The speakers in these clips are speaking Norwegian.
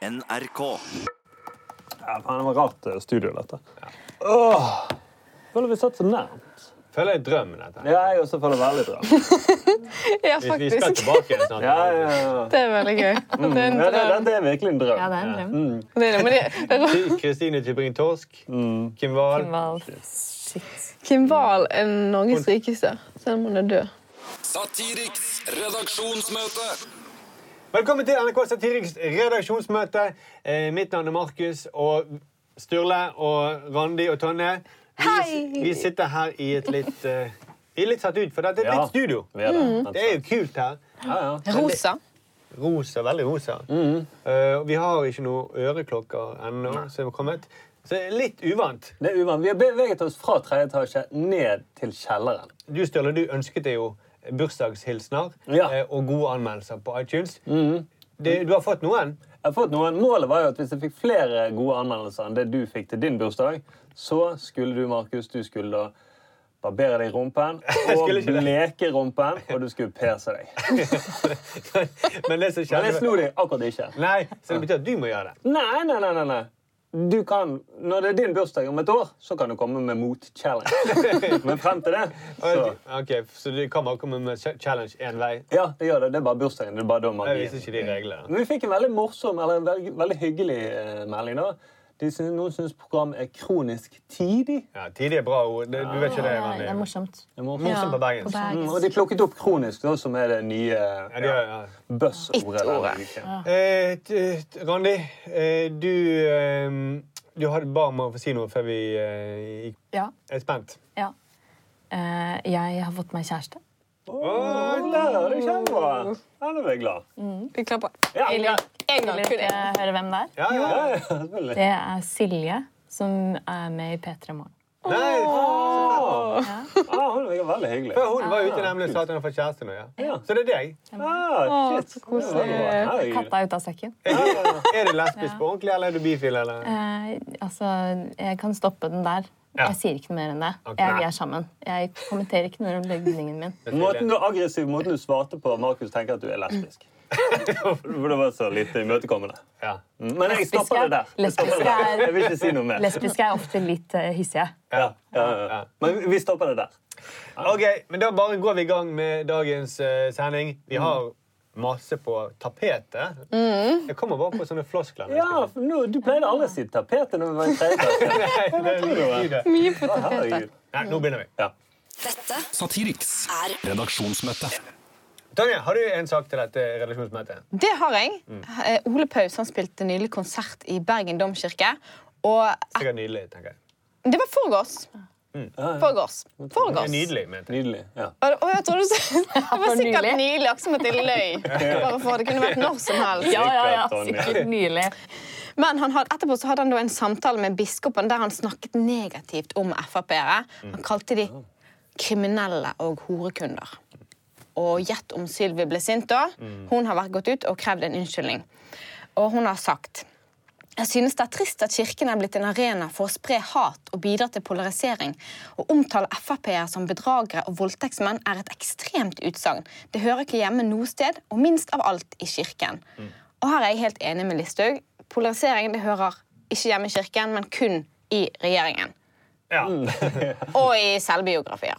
NRK. Ja, faen, det var rart eh, studio, dette. Åh, føler vi satt så nærmt. Føler jeg drømmen dette. Ja, jeg også føler veldig drøm. Ja, Vi, vi skal faktisk. tilbake igjen snart. Ja, ja, ja. Det er veldig gøy. Det er Ja, det, dette er virkelig en drøm. Ja, det er en drøm. Mm. Det det, det- Kristine Tybring-Torsk. Mm. Kim Wahl. Val. Shit. Kim Wahl er Norges rikeste, selv om hun er død. Satiriks redaksjonsmøte. Velkommen til NRK Satiriks redaksjonsmøte. Eh, mitt navn er Markus, og Sturle og Randi og Tonje. Vi, vi sitter her i et litt eh, Vi er litt satt ut, for dette er et Ja. nytt studio. Vi er det. Det er jo kult her. Ja, ja. Rosa. Rosa, veldig rosa. Eh, og vi har ikke noen øreklokker ennå som er kommet. Så det er litt uvant. Det er uvant. Vi har beveget oss fra tredje etasje ned til kjelleren. Du Sturle, du ønsket deg jo bursdagshilsener Ja. eh, og gode anmeldelser på iTunes. Det, du har fått noen. Jeg har fått noen. Målet var jo at hvis jeg fikk flere gode anmeldelser enn det du fikk til din bursdag, så skulle du, Markus, du skulle da barbere deg i rumpen og bleke rumpen, og du skulle perse deg. Men det som Men jeg slo deg akkurat ikke. Nei, Så det betyr at du må gjøre det. Nei, nei, nei, nei. Du kan, når det er din bursdag om et år, så kan du komme med mot-challenge. Men frem til det, så Ok, Så du kan bare komme med challenge én vei? Ja, det gjør det. Det er bare bursdagen. Det er bare da man Jeg visste ikke de reglene. Men vi fikk en veldig morsom, eller en veldig, veldig hyggelig eh, melding. da. De synes, noen syns programmet er kronisk tidig. Ja, Tidig er bra ord. Det, du vet ikke det, Ja, Randi. det er morsomt. Det er morsomt. Morsomt på bergensk. på bergensk. Mm, og de plukket opp kronisk, da, som er det nye Ja, de, ja, ja. buzzordet. Eh, Randi, eh, du, eh, du hadde ba om å få si noe før vi eh, gikk. Ja. Jeg er spent. ja. Eh, jeg har fått meg kjæreste. Å, gratulerer, det er kjempebra. Ja, nå er jeg glad. Vi klapper. Ja, Vil ja. En gang. vil dere høre hvem det er? Ja, ja. Ja, ja, selvfølgelig. Det er Silje, som er med i P3 Morgen. Nei, Å, ah, hun er veldig hyggelig. For hun var ute nemlig og sa at hun har fått kjæreste nå. Ja. Ja. Så det er deg. Ah, shit. så koselig. Var. Katta ut av sekken. Er du lesbisk på ordentlig, eller er du bifil? Eller? Eh, altså, jeg kan stoppe den der. Ja. Jeg sier ikke noe mer enn det. Okay. Jeg, vi er sammen. Jeg kommenterer ikke noe om legningen min. Måten du aggressiv måten du svarte på, Markus tenker at du er lesbisk. For det var så lite imøtekommende. Ja. Mm, Men jeg stopper det der. Lesbiske er- jeg vil ikke si noe mer. Lesbiske er ofte litt uh, hissige. Ja, ja, ja. Men vi stopper det der. Ok, men Da bare går vi i gang med dagens uh, sending. Vi har masse på tapetet. Jeg kommer bare på sånne floskler. Ja, for nå, Du pleide aldri å si tapetet når vi var i tredje klasse. Nei, det er. Mye på tapetet. Nei, nå begynner vi. Ja. Dette Satiriks er redaksjonsmøte. Tonje, har du en sak til dette redaksjonsmøtet? Det har jeg. Mm. Ole Paus han spilte nylig konsert i Bergen domkirke. Og Sikkert nydelig, tenker jeg. det var foregårs. Foregårs. Det er Foregårs. nydelig, mente jeg. Nydelig. Ja. Og, jeg trodde så, Det var sikkert nylig. akkurat som at jeg løy. Bare for Det kunne vært når som helst. Ja, ja, ja. Sikkert. Nylig. Men han hadde, etterpå så hadde han da en samtale med biskopen der han snakket negativt om Frp-ere. Han kalte de kriminelle og horekunder. Og gjett om Sylvi ble sint da. Hun har vært gått ut og krevd en unnskyldning. Og hun har sagt jeg synes det er trist at Kirken er blitt en arena for å spre hat og bidra til polarisering. Å omtale Frp-ere som bedragere og voldtektsmenn er et ekstremt utsagn. Det hører ikke hjemme noe sted, og minst av alt i Kirken. Og her er jeg helt enig med Listhaug. Polarisering det hører ikke hjemme i Kirken, men kun i regjeringen. Ja. Og i selvbiografier.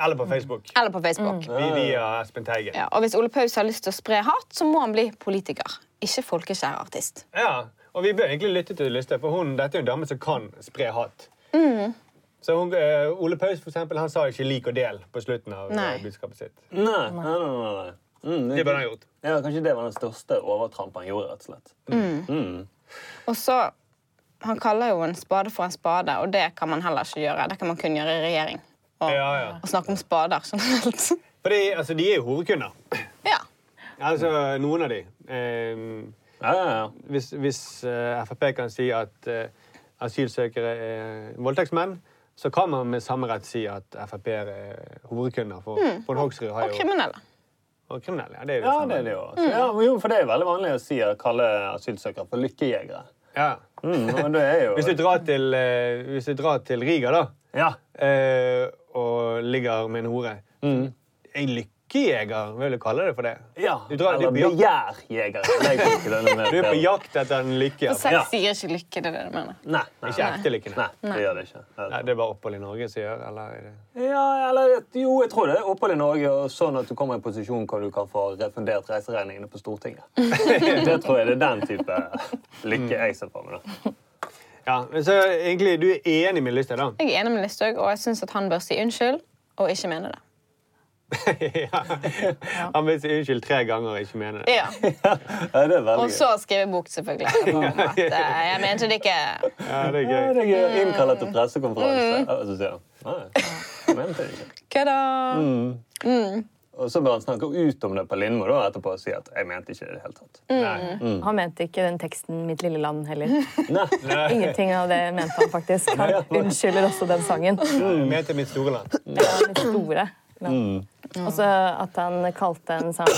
Eller på Facebook. Eller på Facebook. Mm. via Espen Teigen. Ja, og hvis Ole Paus har lyst til å spre hat, så må han bli politiker. Ikke folkeskjær artist. Ja, og vi bør egentlig lytte til Lysthaug, for hun, dette er jo en dame som kan spre hat. Så hun, uh, Ole Paus for eksempel, han sa ikke 'lik og del' på slutten av Nei. eh, budskapet sitt. Nei, nei, nei. nei, nei. Mm, Det burde han gjort. Ja, Kanskje det var den største overtrampen han gjorde, rett og slett. Mm. Og så Han kaller jo en spade for en spade, og det kan man heller ikke gjøre. Det kan man kun gjøre i regjering. Og, Ja, ja. og snakke om spader generelt. Fordi altså, de er jo hovedkunder. ja. Altså, noen av de. Eh, Ja, ja, ja. hvis hvis uh, Frp kan si at uh, asylsøkere er voldtektsmenn, så kan man med samme rett si at Frp er horekunder. For Bård Hoksrud har Og kriminelle. Og kriminelle. Ja, det er jo Ja, det er det jo. Så, ja, jo, for det er veldig vanlig å si å kalle asylsøkere for lykkejegere. Ja. Mm, og det er jo Hvis du drar til, eh, hvis du drar til Riga, da, Ja. eh, og ligger med en hore Mm. En lykke lykkejeger, vil du kalle det for det? Ja, Du drar- eller er begjærjeger. Du er på jakt etter en lykke. For Altså. sex sier ikke lykke, det er det du mener. Nei, nei, Ikke ekte lykke. nei, det gjør det ikke. Nei, det er bare opphold i Norge som gjør eller er det? Ja, eller jo, jeg tror det er opphold i Norge, og sånn at du kommer i en posisjon hvor du kan få refundert reiseregningene på Stortinget. det tror jeg det er den type lykke jeg ser for meg. da. Ja, så egentlig, Du er enig med Lystad, da? Jeg er enig med Listhaug, og jeg syns han bør si unnskyld og ikke mene det. ja. Han vil si unnskyld tre ganger og ikke mener det. Ja. Ja, det er Og så skrive bok, selvfølgelig. Om at eh, jeg mente det ikke. Ja, det er Ja, gøy. det er gøy. Innkaller til pressekonferanse. Og så sier han nei, mente det ikke. Kødda! Og så bør han snakke ut om det på Lindmo da, etterpå og si at jeg mente ikke det i det hele tatt. Mm. Han mente ikke den teksten 'Mitt lille land' heller. Nei. Ingenting av det mente han faktisk. Han unnskylder også den sangen. Jeg mente mitt store land. Ja, mitt store. Land. Og så at han kalte en sang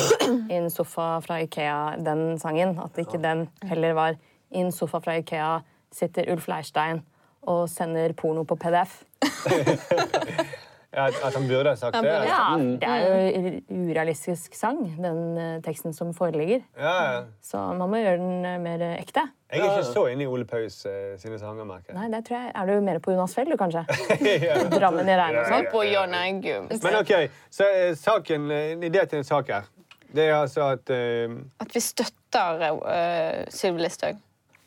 'In sofa fra Ikea' den sangen. At ikke den heller var 'In sofa fra Ikea sitter Ulf Leirstein og sender porno på PDF'. Ja, at han burde ha sagt det. Ja, Det er jo urealistisk sang, den eh, teksten som foreligger. Ja, ja. Så man må gjøre den eh, mer ekte. Jeg er ikke så inne i Ole Paus eh, sine sanger, merker. Nei, det tror jeg, Er du mer på Jonas Fjell, du, kanskje? Drammen i regn og sånn? På John Eggum. Men OK, så eh, saken, eh, en idé til en sak her. Det er altså at eh, At vi støtter uh, Sylvi Listhaug.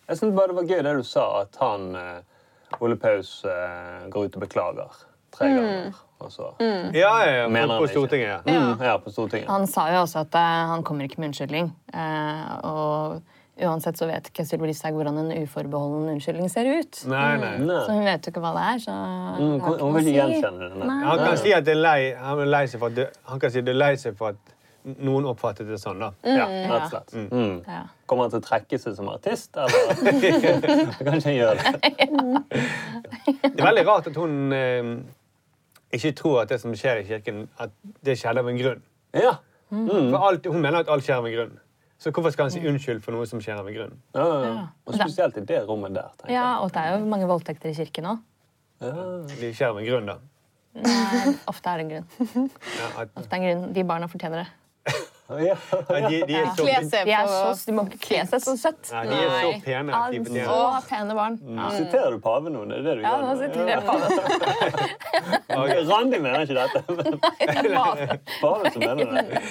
Jeg synes bare det var gøy det du sa, at han, eh, Ole Paus, eh, går ut og beklager tre ganger. Og så Ja, ja, ja Mener på, han på ikke. Stortinget. ja. mm, ja, på Stortinget. Han sa jo også at uh, han kommer ikke med unnskyldning. Uh, og uansett så vet ikke Sylvi Listhaug hvordan en uforbeholden unnskyldning ser ut. Nei, nei. Nei. Så hun vet jo ikke hva det er. så Mm, kan, hun vil ikke gjenkjenne det. nei. Han kan si at det er lei, han er lei seg for at det, han kan si det er lei seg for at noen oppfattet det sånn. da. Ja, rett og slett. Mm. Ja. Kommer han til å trekke seg som artist, eller? Kanskje han gjør det. Det er veldig rart at hun eh, ikke tror at det som skjer i kirken, at det skjedde av en grunn. Ja. For alt, Hun mener at alt skjer av en grunn. Så hvorfor skal han si unnskyld for noe som skjer av en grunn? Ja, ja. Og spesielt i det rommet der. tenker jeg. Ja, og det er jo mange voldtekter i kirken òg. De skjer av en grunn, da. Ofte er det en grunn. Ja, at, Ofte er det en grunn. De barna fortjener det. Ja. de, de, er så, De, er så, de må ikke kle seg så søtt. Nei, de er så pene Ja, så pene barn. Mm. Siterer du paven nå? Det er det du ja gjør nå nå? sitter de på det. Randi mener ikke dette, men paven som mener det.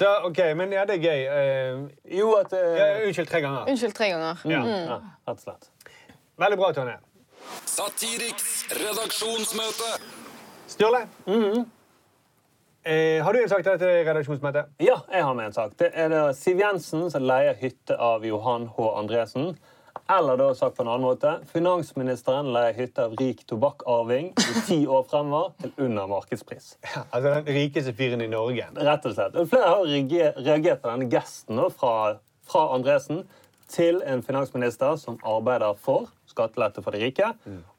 Så, ok, Men ja, det er gøy. Uh, Jo, at uh, ja, unnskyld tre ganger. Unnskyld tre ganger. Ja. ja, Rett og slett. Veldig bra, Tonje. Satiriks redaksjonsmøte. Sturle, eh, har du en sak til dette redaksjonsmøtet? Ja, jeg har med en sak. Det er det Siv Jensen som leier hytte av Johan H. Andresen. Eller da sagt på en annen måte Finansministeren leier hytte av rik tobakkarving i ti år fremover til under markedspris. Altså Den rikeste fyren i Norge. Rett og slett. Flere har reagert på denne gesten fra, fra Andresen til en finansminister som arbeider for skattelette for de rike,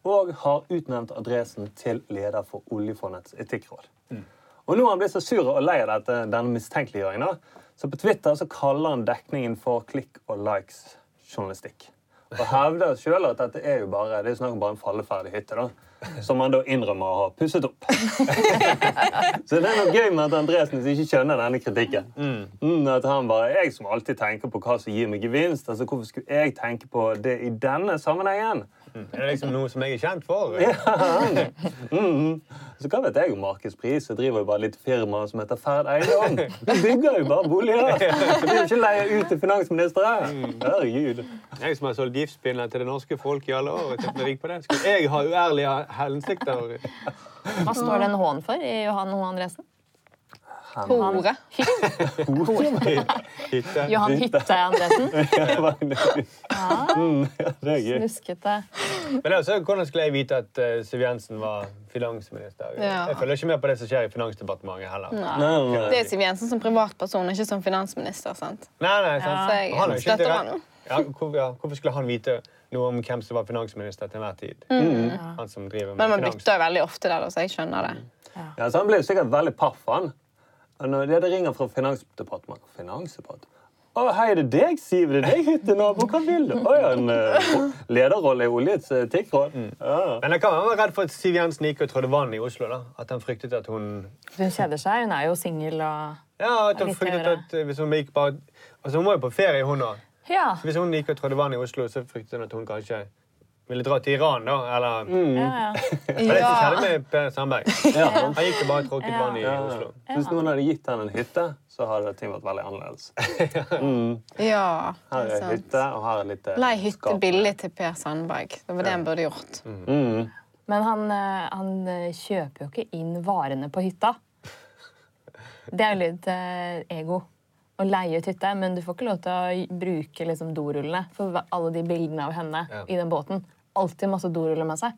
og har utnevnt Andresen til leder for oljefondets etikkråd. Og nå har han blitt så sur og lei av dette, denne mistenkeliggjøringen. Så på Twitter så kaller han dekningen for klikk og likes-journalistikk. Og hevder sjøl at dette er jo bare det er snakk om bare en falleferdig hytte. da, Som han da innrømmer å ha pusset opp. Så det er noe gøy med at Andresen ikke skjønner denne kritikken. Mm, at han bare, Jeg som alltid tenker på hva som gir meg gevinst, altså hvorfor skulle jeg tenke på det i denne sammenhengen? Er det liksom noe som jeg er kjent for? Mm. Så hva vet jeg om markedspris? Jeg driver jo bare litt firma som heter Ferd Eiendom. Vi bygger jo bare boliger. Vi vil jo ikke leie ut til finansministeren. Herregud. Jeg som har solgt giftspinner til det norske folk i alle år. jeg på det. Skal jeg ha uærlige hensikter? Hva står den H-en for i Johan H. Andresen? Hore. Hytte? Johan Hytte Andresen. Mm, ja, det er gøy. Snuskete. Men altså, Hvordan skulle jeg vite at uh, Siv Jensen var finansminister? Ja. Jeg følger ikke med på det som skjer i Finansdepartementet heller. Nei, Nei, nei, Det er Siv Jensen som privatperson, ikke som finansminister. sant? nei, nei, sant? Så jeg Han er ikke støtter han. Ja, hvor, ja, hvorfor skulle han vite noe om hvem som var finansminister til enhver tid? Han som driver med Men man bytter jo veldig ofte der, så jeg skjønner det. Ja, så han ble sikkert veldig paff, han. Når det ringer fra Finansdepartementet Finansdepartementet? Å, hei, det er det deg, Siv? Det er deg, hyttenabo? Hva vil du? Å, ja, en uh, lederrolle i Oljets etikkråd. Mm. Ja. Men jeg kan være redd for at Siv Jensen gikk og trådte vann i Oslo. da. At han fryktet at hun Hun kjeder seg. Hun er jo singel og Ja, at hun fryktet at eh, hvis hun gikk bare Altså, Hun må jo på ferie, hun òg. Ja. Hvis hun gikk og trådte vann i Oslo, så fryktet hun at hun kanskje ville dra til Iran, da. Eller ja, ja. Det som skjedde med Per Sandberg. Ja. Han gikk jo bare tråkket vann i Ja, Oslo. ja. Hvis noen hadde gitt henne en hytte, så hadde ting vært veldig annerledes. Mm. Ja, Her er hytte, og her er litt eh, Lei hytte billig til Per Sandberg. Det var det han burde gjort. Mm. Men han, eh, han eh, kjøper jo ikke inn varene på hytta. Det er jo litt eh, ego å leie ut hytte, men du får ikke lov til å bruke liksom, dorullene. For alle de bildene av henne Ja. i den båten. Alltid masse doruller med seg.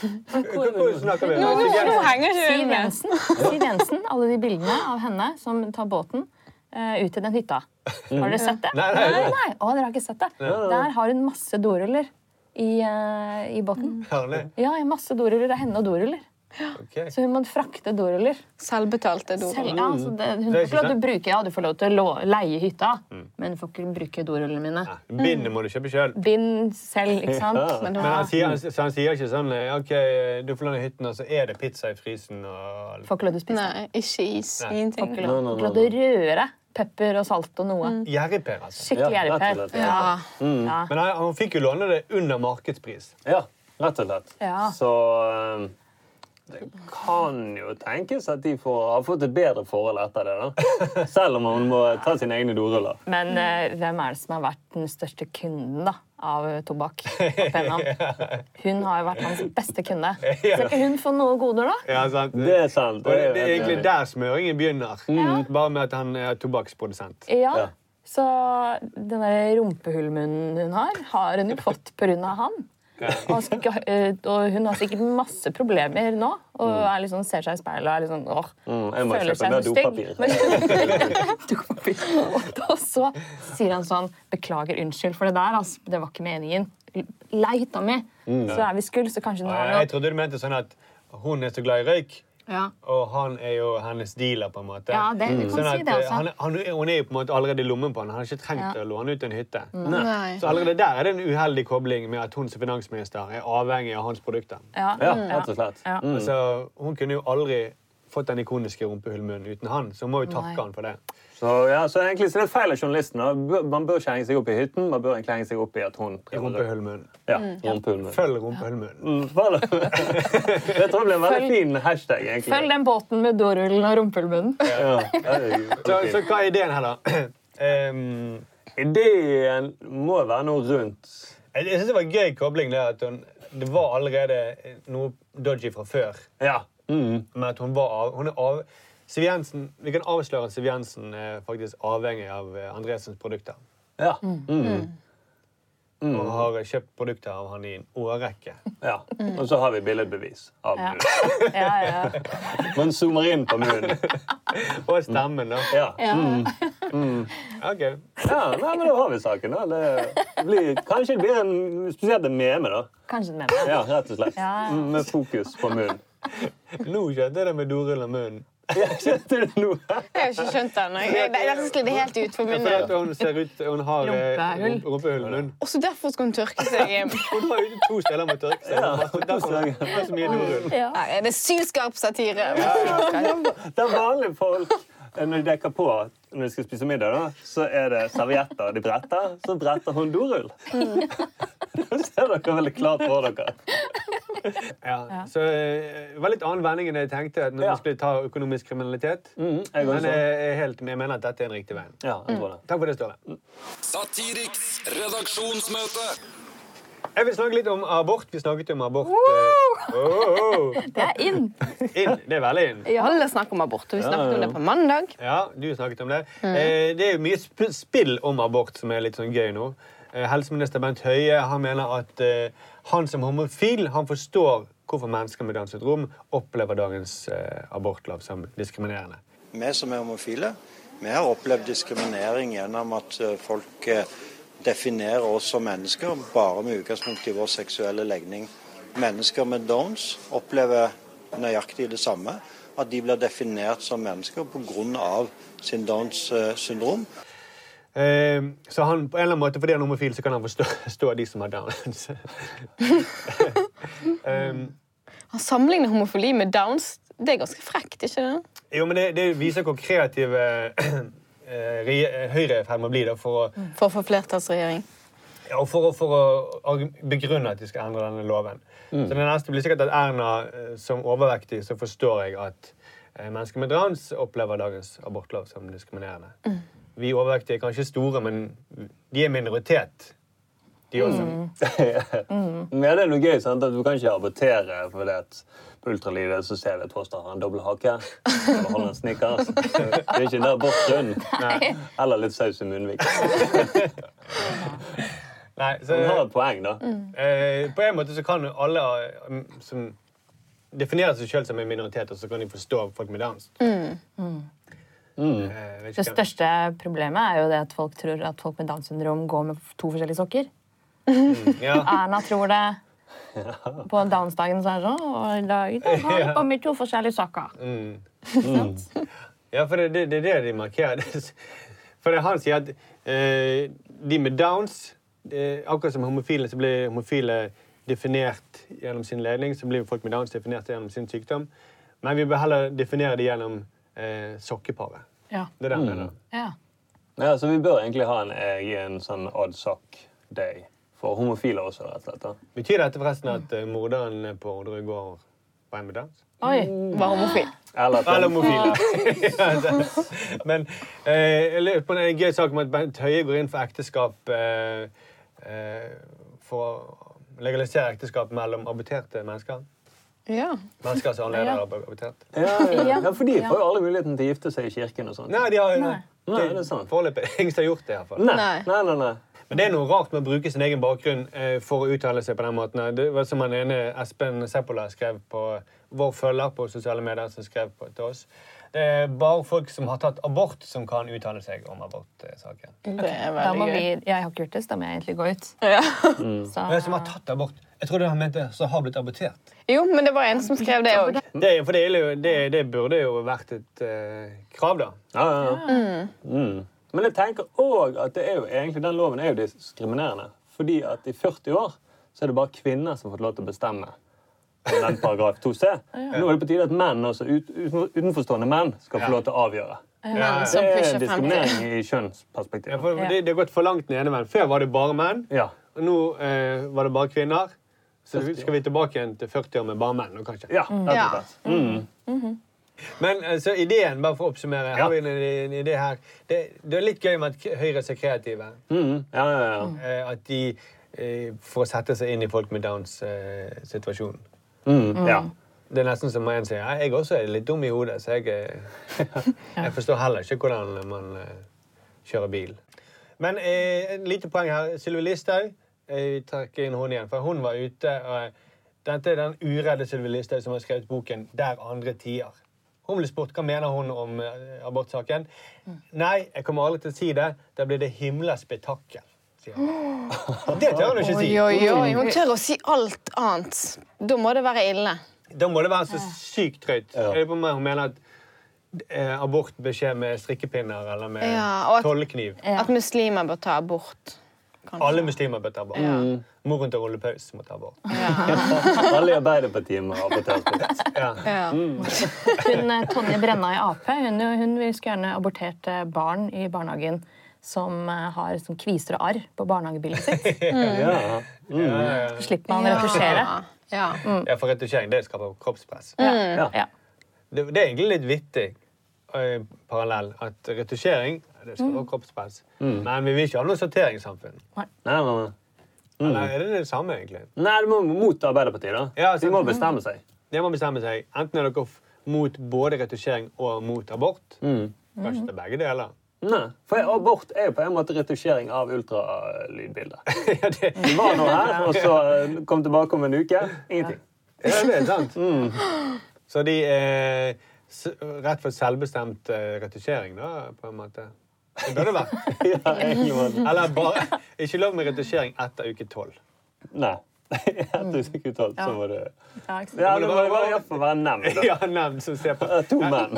Hvor, hvor snakker vi? Henger ikke Siv. Jensen, Siv Jensen, alle de bildene av henne som tar båten uh, ut til den hytta. Har dere sett det? Nei, nei, nei. nei. Å, dere har ikke sett det. Der har hun masse doruller i, uh, i båten. Herlig. Ja, masse doruller. Det er henne og doruller. Ok. Så hun måtte frakte doruller. Selvbetalte Selv, doruller. ja, altså det, hun Det får lov til å bruke Ja, du får lov til å leie hytta, men du får ikke bruke dorullene mine. Ja, Bindet må du kjøpe sjøl. Bind selv, ikke sant? Ja. Men Men han sier, så han sier ikke sånn eh, OK, du får låne hytten, og så er det pizza i frysen og Får ikke lov til å spise. nei, ikke is. Nei. Ingenting. får ikke lov til å røre pepper og salt og noe. Gjerrigper, altså. Skikkelig Ja, gjerrigper. slett. Ja. Ja. Men han, han fikk jo låne det under markedspris. Ja, rett og slett. Ja. Så eh, det kan jo tenkes at de får, har fått et bedre forhold etter det. da. Selv om man må ta sine egne doruller. Men eh, hvem er det som har vært den største kunden da, av tobakk? Hun har jo vært hans beste kunde. Så hun få noe goder, da? Ja, sant? Det er sant. Og det, er det er egentlig der smøringen begynner. Bare med at han er tobakksprodusent. Ja. Ja. Så den rumpehullmunnen hun har, har hun jo fått pga. han. Og, ikke, eh, og hun har sikkert masse problemer nå. Og er liksom, ser seg i speilet og er litt sånn åh, Mm, jeg må føler seg stygg. Og så sier han sånn Beklager, unnskyld for det der. Altså, det var ikke meningen. Lei hytta mi. Så er vi skuld, så kanskje nå Jeg trodde du mente sånn at hun er så glad i røyk, ja. og han er jo hennes dealer, på en måte. Ja, det- du kan sånn si det, altså. han, han, hun er jo på en måte allerede i lommen på han. Han har ikke trengt Ja. å låne ut en hytte. Nei. Så allerede der er det en uheldig kobling med at hun som finansminister er avhengig av hans produkter. Ja. Ja, rett og slett. Ja. Mm. Altså, hun kunne jo aldri fått den ikoniske rumpehullmunnen uten han, så hun må jo takke Nei. han for det. Så, ja, så egentlig så er det feil av journalisten. Man bør ikke henge seg opp i hytten, man bør egentlig henge seg opp i at hun Rumpehullmunnen. Ja, rumpehullmunn. Følg rumpehullmunnen. Mm, det. Tror jeg blir en veldig fin hashtag, egentlig. Følg den båten med dårullen og rumpehullmunnen. Ja, det er Så, så hva er ideen her, da? Um, Ideen må være noe rundt jeg jeg syns det var en gøy kobling. Det at hun, det var allerede noe dodgy fra før. Ja. Mm. Men at hun var av, hun er av Siv Jensen, Vi kan avsløre at Siv Jensen er faktisk avhengig av eh, Andresens produkter. Ja. Mm. Og har kjøpt produkter av han i en årrekke. ja. Og så har vi billedbevis av Ja. munnen. Ja, ja. Man zoomer inn på munnen. Og stemmen, da. Ja. ja. Ok. ja nei, men da har vi saken. da. Det blir, kanskje det blir en, spesielt en meme, da. Kanskje en meme. Ja, rett og slett. Ja. Mm, Med fokus på munnen. Nå skjønte jeg det med dorull og munnen. Ja, Skjønte du det nå? Jeg har ikke skjønt den. ennå. Jeg- det- Dette sklir helt ut for min del. hun ser ut Hun har eh, Rumpehull. Også derfor skal hun tørke seg. Hun har jo to steder med tørke seg. Det er det sylskarp satire. Det er vanlige folk når de dekker på når de skal spise middag, da, så er det servietter de bretter. Så bretter hun dorull. Da ser dere veldig klart for dere. Ja. Så eh, det var litt annen vending enn jeg tenkte når Ja. vi skulle ta økonomisk kriminalitet. Mm, jeg Men jeg, er helt, jeg mener at dette er den riktige veien. Ja, jeg tror det. Takk for det, Ståle. Satiriks redaksjonsmøte. Jeg vil snakke litt om abort. Vi snakket jo om abort. Wow! oh, oh. Det er inn. Inn. Det er veldig inn. Alle snakker om abort. og Vi snakket om det på mandag. Ja, du snakket om det. Eh, det er jo mye sp spill om abort som er litt sånn gøy nå. Eh, helseminister Bent Høie han mener at eh, han som homofil han forstår hvorfor mennesker med Downs syndrom opplever dagens eh, abortlov som diskriminerende. Vi som er homofile, vi har opplevd diskriminering gjennom at eh, folk eh, definerer oss som mennesker bare med utgangspunkt i vår seksuelle legning. Mennesker med Downs opplever nøyaktig det samme. At de blir definert som mennesker pga. sin Downs syndrom. Eh, så han, på en eller annen måte, fordi han er homofil, så kan han forstå, forstå de som har downs. um, Han sammenligner homofili med downs. Det er ganske frekt, ikke det? jo, men det, det viser hvor kreative re- Høyre er i ferd med å bli da, for å For å få flertallsregjering. Ja, og for, for å begrunne at de skal endre denne loven. Så det neste blir sikkert at Erna eh, som overvektig så forstår jeg at eh, mennesker med Downs opplever dagens abortlov som diskriminerende. Vi overvektige er kanskje store, men de er minoritet, de også. Men ja, det er noe gøy, sant? at du kan ikke abortere fordi at på ultralydet så ser vi at fosteret har en dobbel hake. Eller holder en snickers. Det er ikke en abortgrunn. Eller litt saus i munnvik. Nei, så, Han har et poeng, da. eh, på en måte så kan alle eh, som definerer seg sjøl som en minoritet, og så kan de forstå folk med Downs. Mm. Mm. Det største problemet er jo det at folk tror at folk med Downs syndrom går med to forskjellige sokker. Ja. Erna tror det. På Downs-dagen så er det sånn Og i dag, har vi på med to forskjellige sokker. Ja, for det, det, det er det de markerer. For han sier at eh, de med downs eh, Akkurat som homofile så blir homofile definert gjennom sin ledning, så blir folk med downs definert gjennom sin sykdom. Men vi bør heller definere det gjennom eh, sokkeparet. Ja. Det er det han mener. Ja. Ja, så vi bør egentlig ha en egen sånn odd sock day for homofile også, rett og slett. da. Betyr dette forresten at uh, morderen på Orderud gård var en med dans? Oi. Var homofil. Eller Eller homofil. Ja, Men eh, jeg lurer på en gøy sak om at Bent Høie går inn for ekteskap eh, eh, For å legalisere ekteskap mellom aborterte mennesker. Ja. Mennesker som allerede er abortert. ja, ja, Ja. for de får jo alle muligheten til å gifte seg i kirken og sånt. Nei, de har jo Nei, det sant. Foreløpig ingen som har gjort det. i hvert fall. Nei, Nei. nei, nei. Men det er noe rart med å bruke sin egen bakgrunn eh, for å uttale seg på den måten. Det var som han ene Espen Seppola skrev på vår følger på sosiale medier. som skrev på, til oss. Det er bare folk som har tatt abort, som kan uttale seg om abortsaken. Det er veldig vi, gøy. jeg har ikke gjort det, så da må jeg egentlig gå ut. Ja. Så, Men som har tatt abort. Jeg trodde han mente som har blitt abortert. Jo, men det var en som skrev det òg. Det, det, det, det burde jo vært et uh, krav, da. Ja, ja, ja. Mm. Men jeg tenker òg at det er jo egentlig, den loven er jo diskriminerende. Fordi at i 40 år så er det bare kvinner som har fått lov til å bestemme om den paragraf 2c. Nå er det på tide at menn, også ut, utenforstående menn skal få lov til å avgjøre. Ja, Det er pusher 50. diskriminering i kjønnsperspektiv. Ja, det, det har gått for langt den ene veien. Før var det bare menn, Ja. og nå eh, var det bare kvinner. Så skal vi tilbake igjen til 40 år med bare menn. nå, kanskje. Ja, slett. Mm. Men altså, ideen, bare for å oppsummere, Ja. har vi en, en idé her. Det, det er litt gøy med at Høyre er så kreative. Mm. Ja, ja, ja. Eh, at de eh, får sette seg inn i folk med Downs eh, situasjon. Mm. ja. Det er nesten som en sier «Ja, jeg også er litt dum i hodet, så jeg, eh, jeg forstår heller ikke hvordan man eh, kjører bil. Men eh, et lite poeng her. Sylvi Listhaug jeg trekker inn hun igjen, for hun var ute. og Dette er den uredde Sylvi Listhaug som har skrevet boken 'Der andre tier'. Hun ble spurt hva mener hun om abortsaken. abortsaken. Nei, jeg kommer aldri til å si det. Da blir det himla spetakkel. sier hun. Det tør hun ikke si. Oi, oi, oi. Hun tør å si alt annet. Da må det være ille. Da må det være så sykt drøyt. Ja. Hun mener at eh, abort bør skje med strikkepinner eller med Ja, at- Ja. At muslimer bør ta abort. kanskje. Alle muslimer bør ta abort. Moren til Olle Paus må ta abort. Alle i Arbeiderpartiet må aborteres bort. Ja. Ja. Hun, eh, Tonje Brenna i Ap hun, hun vil skulle gjerne abortert barn i barnehagen som eh, har som kviser og arr på barnehagebildet sitt. Ja. Så slipper man å retusjere. Ja. ja, for retusjering det skaper kroppspress. Ja. Ja. Det, det er egentlig litt vittig eh, parallell at retusjering det skaper kroppspress. Men vi vil ikke ha noe sorteringssamfunn. Nei, nei, nei. Eller er det det samme, egentlig? Nei, det må mot Arbeiderpartiet, da. Ja, De må bestemme seg. De må bestemme seg. Enten er dere mot både retusjering og mot abort. Kanskje det er begge deler. Nei, for abort er jo på en måte retusjering av ultralydbildet. ja, det, Vi var nå her, og så eh, kom tilbake om en uke. Ingenting. Ja, det er sant. Så de er rett for selvbestemt eh, retusjering, da, på en måte. Det bør det være. Ja, egentlig må det- Eller bare ikke lov med retusjering etter uke tolv. Nei. Etter uke tolv, så må du Ja. Ja, det må i hvert fall være nevnt. da. Ja, nevnt som ser på. To menn.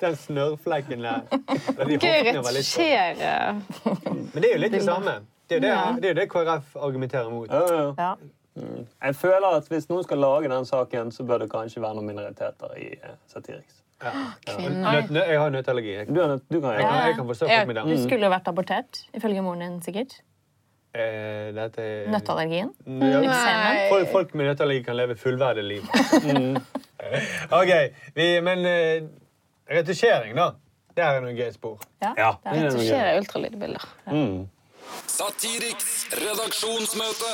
Den snørrflekken der. der de Gøy retusjere Men det er jo litt det samme. Det er jo det, det, det KrF argumenterer mot. Ja, ja. Ja. Jeg føler at hvis noen skal lage den saken, så bør det kanskje være noen minoriteter i eh, Jeg har nøtteallergi. Jeg, Du, nøt, du kan jeg, kan, jeg kan forstå folk med Du skulle jo vært abortert, ifølge moren din sikkert. Eh, dette er Nøtteallergien. Nei. folk, folk med nøtteallergi kan leve fullverdig liv. Mm. OK. Vi, men eh, retusjering, da. Det er noe gøy spor. Ja. Ja, det er det er Retusjere ultralydbilder. Ja. Mm. Satiriks redaksjonsmøte.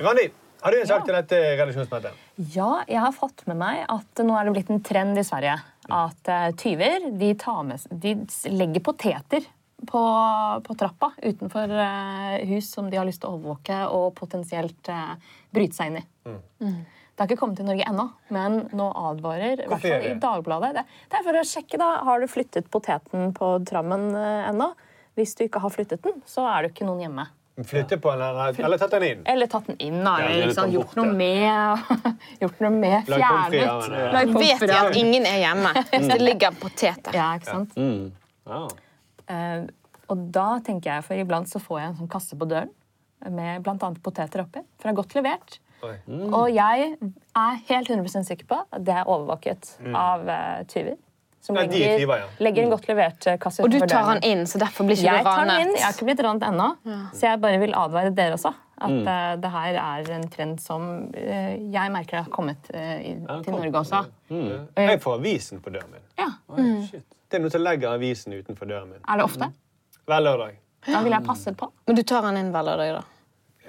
Randi, har du en sak til dette redaksjonsmøtet? Ja, jeg har fått med meg at nå er det blitt en trend i Sverige at eh, tyver de, tar med, de legger poteter på, på trappa utenfor eh, hus som de har lyst til å overvåke og potensielt eh, bryte seg inn i. Mm. Det har ikke kommet til Norge ennå, men nå advarer i hvert fall i? Dagbladet det, det er for å sjekke da, Har du flyttet poteten på trammen ennå. Hvis du ikke har flyttet den, så er det ikke noen hjemme. Flytte på den, eller, eller tatt den inn? Eller tatt den inn, da. Ja, liksom, gjort noe med Gjort noe med fjernet. Lag Vet de at ingen er hjemme hvis det ligger poteter? Ja, ikke sant? Mm. Ja. Eh, og da tenker jeg, for iblant så får jeg en sånn kasse på døren med bl.a. poteter oppi, for det er godt levert. Mm. Og jeg er helt 100 sikker på at det er overvåket av uh, tyver. Som Ja, legger, tyver, ja. legger en godt levert eh, kasse Og du tar han døren. inn, så derfor blir ikke Jeg du tar den inn. Jeg har ikke blitt ranet ennå. Så jeg bare vil advare dere også. At Mm. uh, det her er en trend som uh, jeg merker har kommet uh, i, Ja, til kom. Norge også. Jeg får avisen på døren min. Ja. Oi, shit. Det er noe til å legge avisen utenfor døren min. Er det ofte? Hver lørdag. Da vil jeg passe på. Men du tar han inn hver lørdag, da?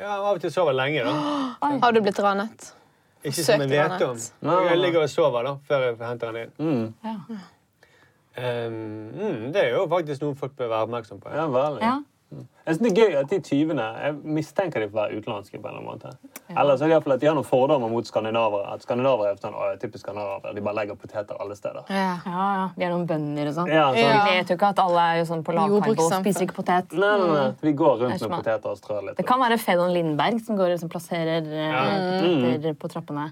Ja, Av og til sover jeg lenge, da. Har du blitt ranet? Ikke som jeg vet ranet. om. Jeg ligger og sover da, før jeg henter den inn. Mm. Ja. Um, mm, det er jo faktisk noe folk bør være oppmerksom på. Ja, veldig. Ja. Jeg synes det er gøy at de tyvene Jeg mistenker de for å være utenlandske. på en eller annen måte. Eller så er det at de har noen fordommer mot skandinavere. At skandinavere er sånn, å, typisk skandinavere, de bare legger poteter alle steder. Ja. Ja, ja. Vi er noen bønder og sånn. Ja, sånn. Ja. Vi vet jo ikke at alle er jo sånn på lavkarbo og spiser ikke potet. Nei, nei, nei. Vi går rundt med poteter og strør litt. Det kan være Fedon Lindberg som går og liksom plasserer ja. poteter på trappene.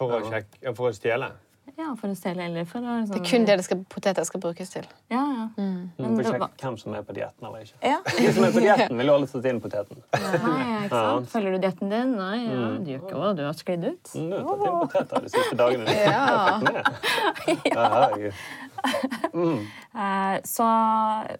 For å, sjekke, for å stjele. Ja, For å stjele eller for å liksom, Det er kun det det skal, poteter skal brukes til. Ja, ja. Mm, Men for sjekke var- hvem som er på dietten eller ikke. ja. De som er på dietten, vil jo alle sette inn poteten. Nei, ikke sant? Følger du dietten din? Nei, ja. du gjør ikke det. du har sklidd ut. Mm, Du har tatt inn poteter de siste dagene. Ja. Ja, ja. Eh, så,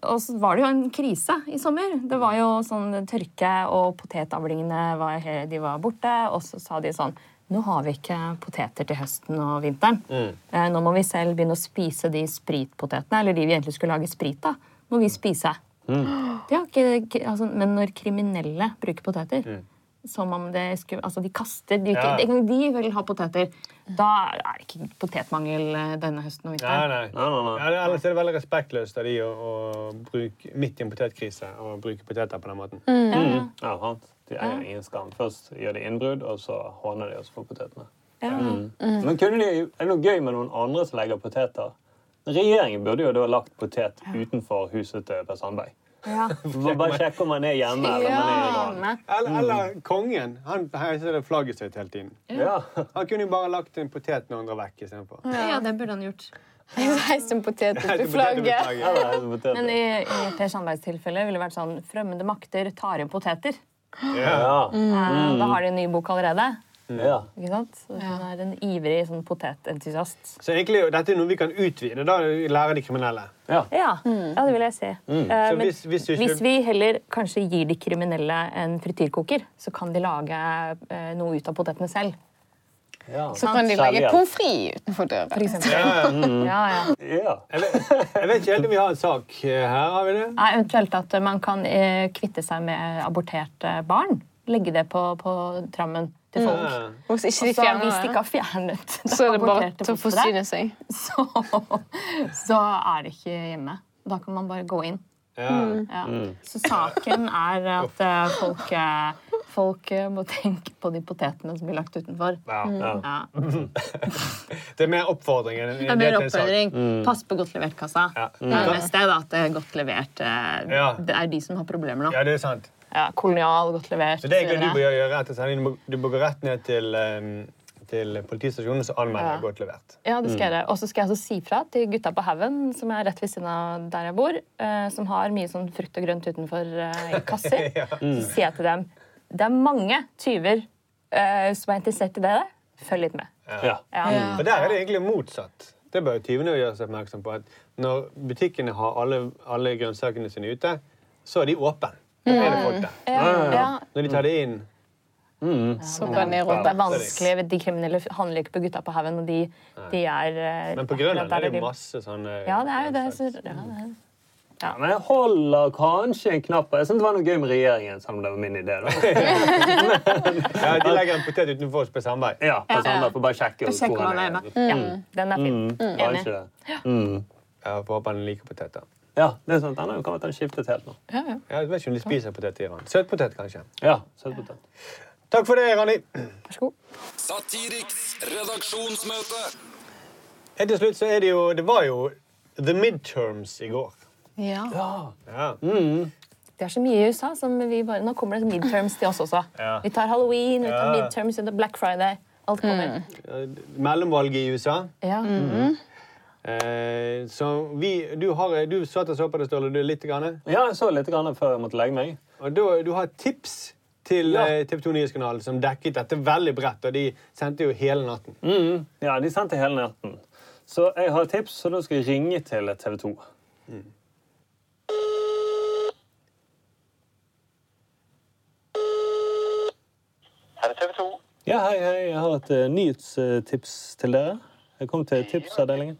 og så var det jo en krise i sommer. Det var jo sånn tørke, og potetavlingene var, de var borte. Og så sa de sånn Nå har vi ikke poteter til høsten og vinteren. Mm. nå må vi selv begynne å spise de spritpotetene, eller de vi egentlig skulle lage sprit av. Må vi spise. Mm. har ikke, altså, men når kriminelle bruker poteter som om det skulle, altså De kaster de, Ja. de, de vil ha poteter. Da er det ikke potetmangel eh, denne høsten og vinteren. nei. Nei, nei, nei. Ja, ellers er det veldig respektløst av de å, å bruke, midt i en potetkrise å bruke poteter på den måten. Ja, ja. Ja, sant. De eier ingen skam. Først gjør de innbrudd, og så håner de oss for potetene. Ja. Men kunne de, er det noe gøy med noen andre som legger poteter? Regjeringen burde jo da lagt potet utenfor huset til Per Sandberg. Ja. Bare, sjekke om han er hjemme eller om man er i. Eller, eller kongen. Han heiser det flagget sitt hele tiden. Ja. Han kunne jo bare lagt en potet når han drar vekk istedenfor. ja, det burde han gjort. Reis en potet opp i flagget. Men i, i Per Sandbergs tilfelle ville det vært sånn fremmede makter tar inn poteter. Ja. Ja. Eh, Da har de en ny bok allerede. ja. Ikke sant? Så hun er en ivrig sånn potetentusiast. Så egentlig, dette er noe vi kan utvide. Da Lære de kriminelle. ja. Ja, ja, det vil jeg si. Mm. Uh, men hvis- hvis du hvis vi heller kanskje gir de kriminelle en frityrkoker, så kan de lage uh, noe ut av potetene selv. Ja. Så kan de legge pommes frites utenfor For eksempel. Ja, ja. Ja, ja. ja. Jeg, vet, jeg vet ikke helt om vi har en sak eh, her. Har vi det? Nei, eventuelt at man kan eh, kvitte seg med aborterte barn. Legge det på, på trammen til folk. Ja. Hvis ikke de fjerner hvis de ikke har fjernet så er det bare til å forsyne seg. så, så er det ikke hjemme. Da kan man bare gå inn. Ja. Ja. Så saken er at eh, folk, eh, folk eh, må tenke på de potetene som blir lagt utenfor. Ja. Ja. Det er mer oppfordring enn Det er mer oppfordring. Mm. Pass på godt levert-kassa. Ja. Det er mest det at det er godt levert. eh, Det er de som har problemer nå. Ja, det er sant. Ja, kolonial, godt levert. Så det er du bør gjøre etter sendingen. Du bør gå rett ned til, um til politistasjonen så anmelder jeg Ja. godt levert. Ja, det skal Mm. jeg gjøre. Og så skal jeg også si fra til gutta på haugen, som er rett ved siden av der jeg bor, eh, som har mye sånn frukt og grønt utenfor eh, kasser. Ja. Så sier jeg til dem det er mange tyver uh, som er interessert i det. Følg litt med. Ja. Ja. For der er det egentlig motsatt. Det bør tyvene gjøre seg oppmerksom på. at Når butikkene har alle, alle grønnsakene sine ute, så er de åpne. Da er det folk der. Ja, ja. Når de tar det inn Så kan er, Det er vanskelig. De kriminelle handler ikke på gutta på haugen, de, de er eh, Men på Grønland er det masse sånne Ja, det er jo det. Så, ja, det er. Ja, men jeg holder kanskje en knapp på Jeg synes det var noe gøy med regjeringen, selv om det var min idé. da. Ja, De legger en potet utenfor oss på Sandberg. Ja, på Sandberg, for bare sjekke hvor man er, er. Ja, den er fin. Mm, kanskje det. Mm. Jeg får håpe han liker poteter. Ja, det er sant. Han har jo kommet til å skiftet helt nå. Ja, ja. Jeg vet ikke om de spiser potet i Iran. Søtpotet, kanskje. Ja, søtpotet. Takk for det, Rani. Vær så god. Satiriks redaksjonsmøte. Helt til slutt så er det jo Det var jo the midterms i går. Ja. Ja. Det er så mye i USA som vi bare Nå kommer det midterms til oss også. Ja. Vi tar halloween, vi tar midterms, vi tar Black Friday. Alt kommer. Mellomvalget i USA. Ja. Eh, så vi, du, har, du satt og så på det, Ståle, du litt. Grann. Ja, jeg så litt grann før jeg måtte legge meg. Og du, du har tips til Ja. eh, TV 2 Nyhetskanalen som dekket dette veldig bredt, og de sendte jo hele natten. Mm. Ja, de sendte hele natten. Så jeg har et tips, så da skal jeg ringe til TV 2. Her er TV 2. Ja, hei, hei. Jeg har et uh, nyhetstips til dere. Jeg kom til tipsavdelingen.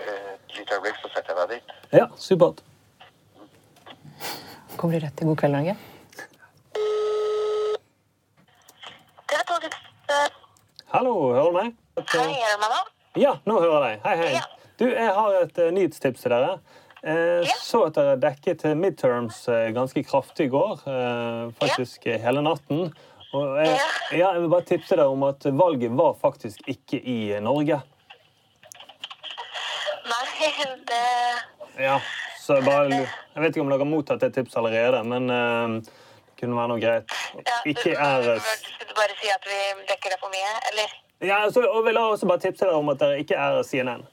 Eh, Et lite øyeblikk, så setter jeg deg dit. Ja, supert. Kommer du rett til God kveld, Norge? TV 2 tips. Hallo, hører du meg? Hei, er meg nå? Ja, nå hører jeg deg. Hei, hei. Ja. Du, jeg har et uh, nyhetstips til dere. Eh, Ja. Så at dere dekket eh, midterms eh, ganske kraftig i går. Eh, faktisk ja. hele natten. Og jeg, ja, jeg vil bare tipse deg om at valget var faktisk ikke i Norge. Nei, det Ja, så jeg bare Jeg vet ikke om dere har mottatt det tipset allerede, men uh, det kunne være noe greit. ja, Ikke eh, Skulle du bare si at vi dekker det for mye, eller? Ja, så, og vil jeg også bare tipse dere om at dere ikke er CNN.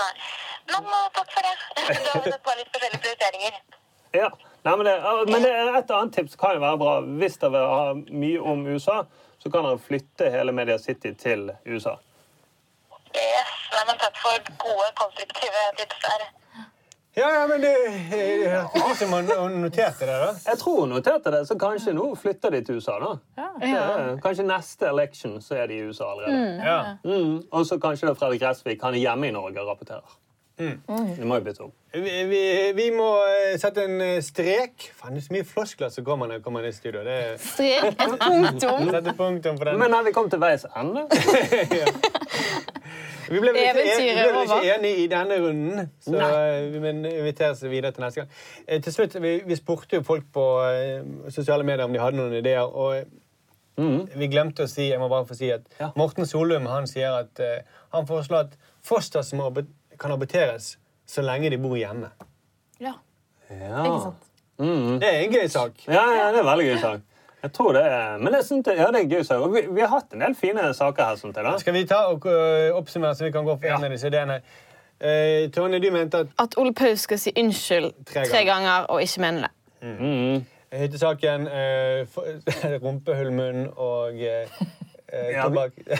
Nei. Men eh, takk for det. Da vi nok bare litt forskjellige prioriteringer. Ja, Nei, men, det, men det et annet tips kan jo være bra. Hvis dere vil ha mye om USA, så kan dere flytte hele Media City til USA. Yes, nei, men takk for gode, konstruktive tips der. Ja, ja, men det det hørtes ut som han han noterte det, da. Jeg tror hun noterte det, så kanskje nå flytter de til USA. da. Ja. Ja. kanskje neste election så er de i USA allerede. Ja. Mm. Og så kanskje da Fredrik Gressvik han er hjemme i Norge og rapporterer. Det må jo. Vi, vi, vi må eh, sette en eh, strek. Faen, det er så mye floskler som kommer når jeg kommer inn i studio. Det er, Strek, et punktum. sette punktum for den. Men har vi kommet til veis ende? Vi ble vel ikke, en, vi ble ikke enige i denne runden, så Nei. vi må invitere oss videre til neste gang. Eh, Til slutt, Vi, vi spurte jo folk på eh, sosiale medier om de hadde noen ideer. og Mm. Vi glemte å si jeg må bare få si at Ja. Morten Solum han sier at eh, han foreslår at foster som abort- kan aborteres så lenge de bor hjemme. Ja. Ja. Ikke sant? Mm. Det er en gøy sak. Ja, ja, det er en veldig gøy sak. Jeg tror det er, Men jeg synes det, ja, det er en gøy sak. Og vi, vi har hatt en del fine saker her. Sånn til, da. Skal vi ta og øh, oppsummere, så vi kan gå for en av disse ideene? Eh, Tone, du mente at At Ole Paus skal si unnskyld Tre tre ganger. ganger og ikke mene det. Mm. hyttesaken, eh, rumpehullmunn og eh, eh, Ja,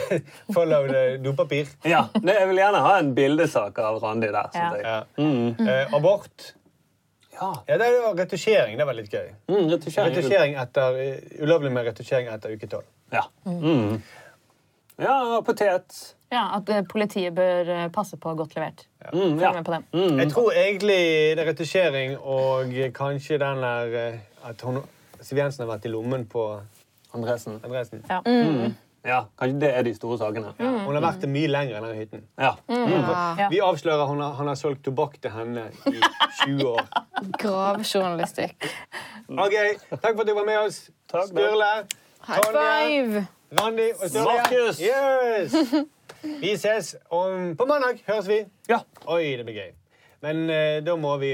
Follow the dopapir. Ja, det, Jeg vil gjerne ha en bildesak av Randi der. Ja. jeg. Ja. Mm. Eh, abort. Ja. Ja, det er jo retusjering. Det var litt gøy. Mm, retusjering. Retusjering etter, ulovlig med retusjering etter uke tolv. Ja. Mm. ja, potet. ja, At eh, politiet bør eh, passe på godt levert. Mm, ja. på. Mm. Jeg tror egentlig det er retusjering og kanskje den der eh, at hun, Siv Jensen har vært i lommen på Andresen. Andresen. Ja. Ja, kanskje det er de store sakene. Hun har vært det mye lenger enn den hytten. Ja. Ja. Vi avslører han har, han har solgt tobakk til henne i 20 år. Gravjournalistikk. Ok, Takk for at du var med oss. Takk, Sturle, High Tonje, five! Randi og Sturle. Markus. Yes. Vi ses om, på mandag. Høres vi. ja. Oi, det blir gøy. Men uh, da må vi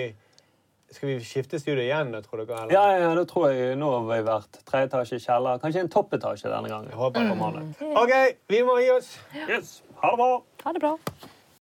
Skal vi skifte studio igjen, da, tror dere? Eller? Ja, ja, da tror jeg nå har vi vært tre etasje kjeller. Kanskje en toppetasje denne gangen. Jeg håper jeg det. mm. OK, vi må gi oss. Yes. Ha det bra. Ha det bra.